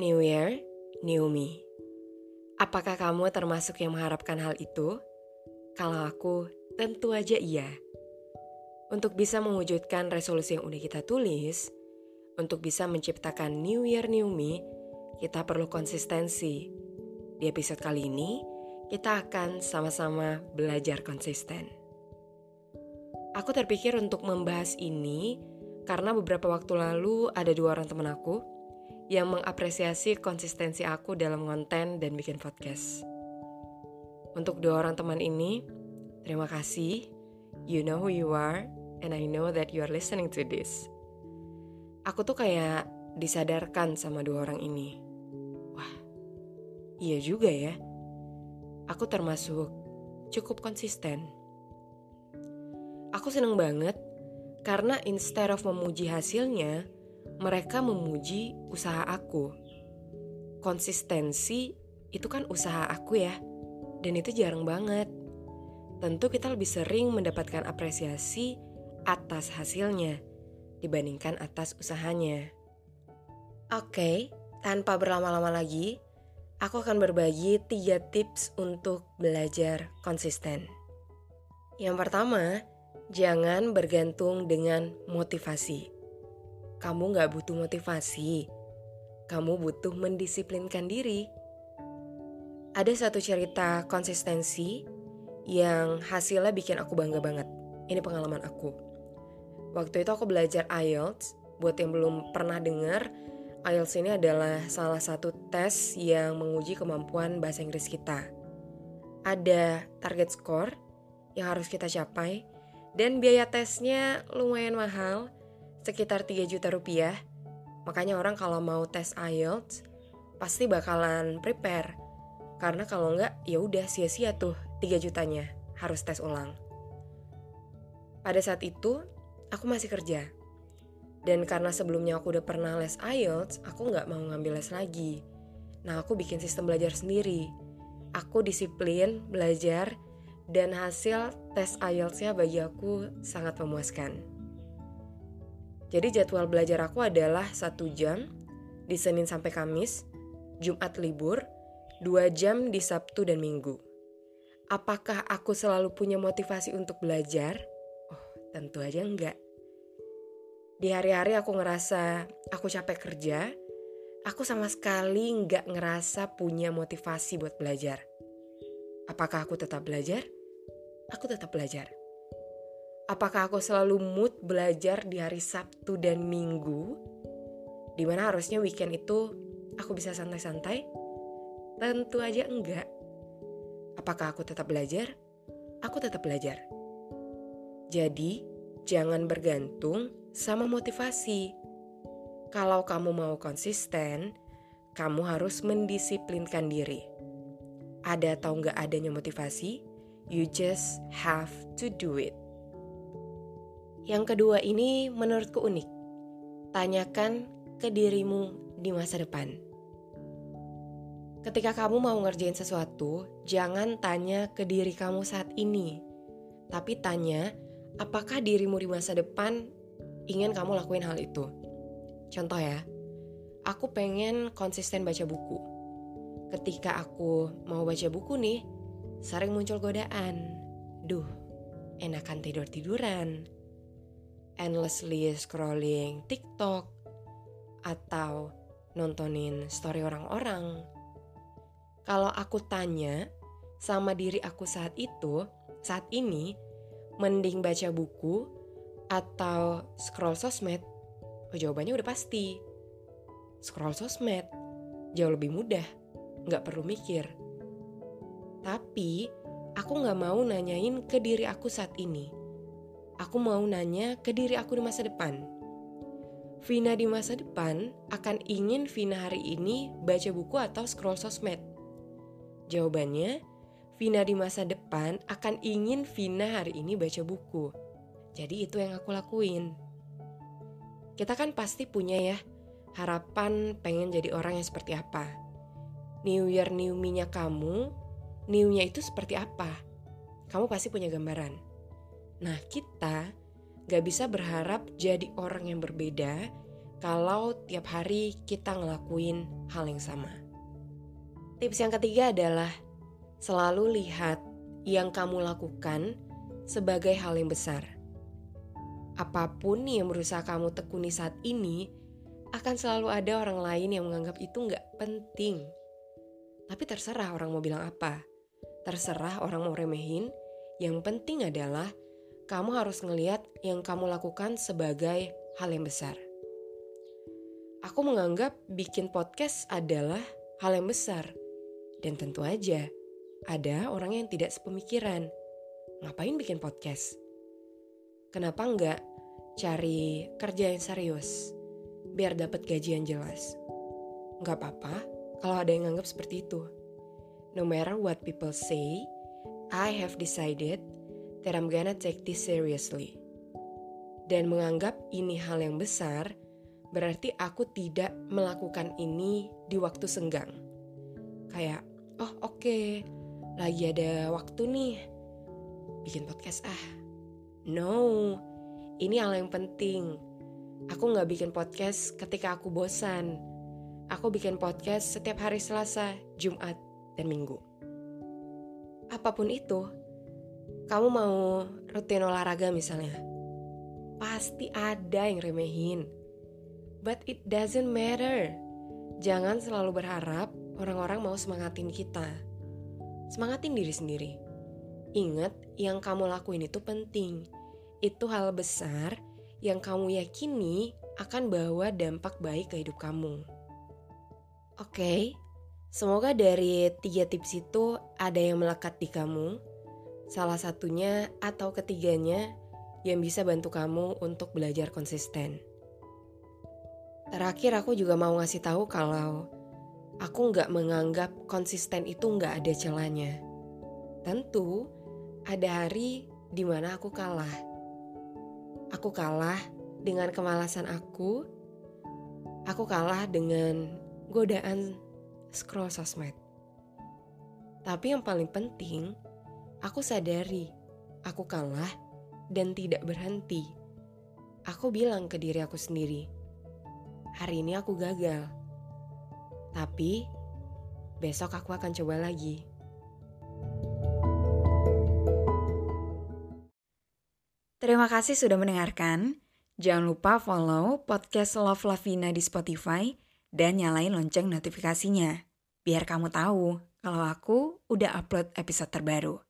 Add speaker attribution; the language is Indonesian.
Speaker 1: New Year, New Me. Apakah kamu termasuk yang mengharapkan hal itu? Kalau aku, tentu aja iya. Untuk bisa mewujudkan resolusi yang udah kita tulis, untuk bisa menciptakan New Year, New Me, kita perlu konsistensi. Di episode kali ini, kita akan sama-sama belajar konsisten. Aku terpikir untuk membahas ini karena beberapa waktu lalu ada dua orang teman aku yang mengapresiasi konsistensi aku dalam konten dan bikin podcast. Untuk dua orang teman ini, terima kasih. You know who you are, and I know that you are listening to this. Aku tuh kayak disadarkan sama dua orang ini. Wah, iya juga ya. Aku termasuk cukup konsisten. Aku seneng banget karena instead of memuji hasilnya, mereka memuji usaha aku. Konsistensi itu kan usaha aku ya, dan itu jarang banget. Tentu kita lebih sering mendapatkan apresiasi atas hasilnya dibandingkan atas usahanya. Oke, tanpa berlama-lama lagi, aku akan berbagi tiga tips untuk belajar konsisten. Yang pertama, jangan bergantung dengan motivasi kamu gak butuh motivasi. Kamu butuh mendisiplinkan diri. Ada satu cerita konsistensi yang hasilnya bikin aku bangga banget. Ini pengalaman aku. Waktu itu aku belajar IELTS. Buat yang belum pernah dengar, IELTS ini adalah salah satu tes yang menguji kemampuan bahasa Inggris kita. Ada target score yang harus kita capai dan biaya tesnya lumayan mahal sekitar 3 juta rupiah. Makanya orang kalau mau tes IELTS pasti bakalan prepare. Karena kalau enggak ya udah sia-sia tuh 3 jutanya harus tes ulang. Pada saat itu aku masih kerja. Dan karena sebelumnya aku udah pernah les IELTS, aku nggak mau ngambil les lagi. Nah aku bikin sistem belajar sendiri. Aku disiplin, belajar, dan hasil tes IELTS-nya bagi aku sangat memuaskan. Jadi jadwal belajar aku adalah satu jam di Senin sampai Kamis, Jumat libur, dua jam di Sabtu dan Minggu. Apakah aku selalu punya motivasi untuk belajar? Oh, tentu aja enggak. Di hari-hari aku ngerasa aku capek kerja, aku sama sekali nggak ngerasa punya motivasi buat belajar. Apakah aku tetap belajar? Aku tetap belajar. Apakah aku selalu mood belajar di hari Sabtu dan Minggu? Di mana harusnya weekend itu aku bisa santai-santai? Tentu aja enggak. Apakah aku tetap belajar? Aku tetap belajar. Jadi, jangan bergantung sama motivasi. Kalau kamu mau konsisten, kamu harus mendisiplinkan diri. Ada atau enggak adanya motivasi, you just have to do it. Yang kedua ini menurutku unik. Tanyakan ke dirimu di masa depan. Ketika kamu mau ngerjain sesuatu, jangan tanya ke diri kamu saat ini. Tapi tanya, apakah dirimu di masa depan ingin kamu lakuin hal itu? Contoh ya, aku pengen konsisten baca buku. Ketika aku mau baca buku nih, sering muncul godaan. Duh, enakan tidur-tiduran, endlessly scrolling TikTok atau nontonin story orang-orang. kalau aku tanya sama diri aku saat itu, saat ini, mending baca buku atau scroll sosmed? Oh, jawabannya udah pasti. Scroll sosmed. Jauh lebih mudah. Nggak perlu mikir. Tapi, aku nggak mau nanyain ke diri aku saat ini. Aku mau nanya ke diri aku di masa depan. Vina di masa depan akan ingin Vina hari ini baca buku atau scroll sosmed. Jawabannya, Vina di masa depan akan ingin Vina hari ini baca buku. Jadi itu yang aku lakuin. Kita kan pasti punya ya harapan pengen jadi orang yang seperti apa. New Year New Me-nya kamu, New-nya itu seperti apa? Kamu pasti punya gambaran. Nah kita gak bisa berharap jadi orang yang berbeda kalau tiap hari kita ngelakuin hal yang sama. Tips yang ketiga adalah selalu lihat yang kamu lakukan sebagai hal yang besar apa pun yang berusaha kamu tekuni saat ini, akan selalu ada orang lain yang menganggap itu nggak penting. Tapi terserah orang mau bilang apa. Terserah orang mau remehin. Yang penting adalah kamu harus ngeliat yang kamu lakukan sebagai hal yang besar. Aku menganggap bikin podcast adalah hal yang besar. Dan tentu aja, ada orang yang tidak sepemikiran. Ngapain bikin podcast? Kenapa enggak cari kerja yang serius biar dapat gaji yang jelas? Enggak apa-apa kalau ada yang anggap seperti itu. No matter what people say, I have decided that I'm gonna take this seriously. Dan menganggap ini hal yang besar, berarti aku tidak melakukan ini di waktu senggang. Kayak, oh oke, okay, lagi ada waktu nih, bikin podcast ah No, ini hal yang penting. Aku nggak bikin podcast ketika aku bosan. Aku bikin podcast setiap hari Selasa, Jumat, dan Minggu. Apa pun itu, kamu mau rutin olahraga misalnya, pasti ada yang remehin. But it doesn't matter. Jangan selalu berharap orang-orang mau semangatin kita. Semangatin diri sendiri. Ingat, yang kamu lakuin itu penting itu hal besar yang kamu yakini akan bawa dampak baik ke hidup kamu. Oke, okay, semoga dari tiga tips itu ada yang melekat di kamu. Salah satunya atau ketiganya yang bisa bantu kamu untuk belajar konsisten. Terakhir aku juga mau ngasih tahu kalau aku nggak menganggap konsisten itu nggak ada celahnya. Tentu ada hari di mana aku kalah Aku kalah dengan kemalasan aku. Aku kalah dengan godaan scroll sosmed. Tapi yang paling penting, aku sadari aku kalah dan tidak berhenti. Aku bilang ke diri aku sendiri, hari ini aku gagal. Tapi besok aku akan coba lagi.
Speaker 2: Terima kasih sudah mendengarkan. Jangan lupa follow podcast Love Lavina di Spotify dan nyalain lonceng notifikasinya. Biar kamu tahu kalau aku udah upload episode terbaru.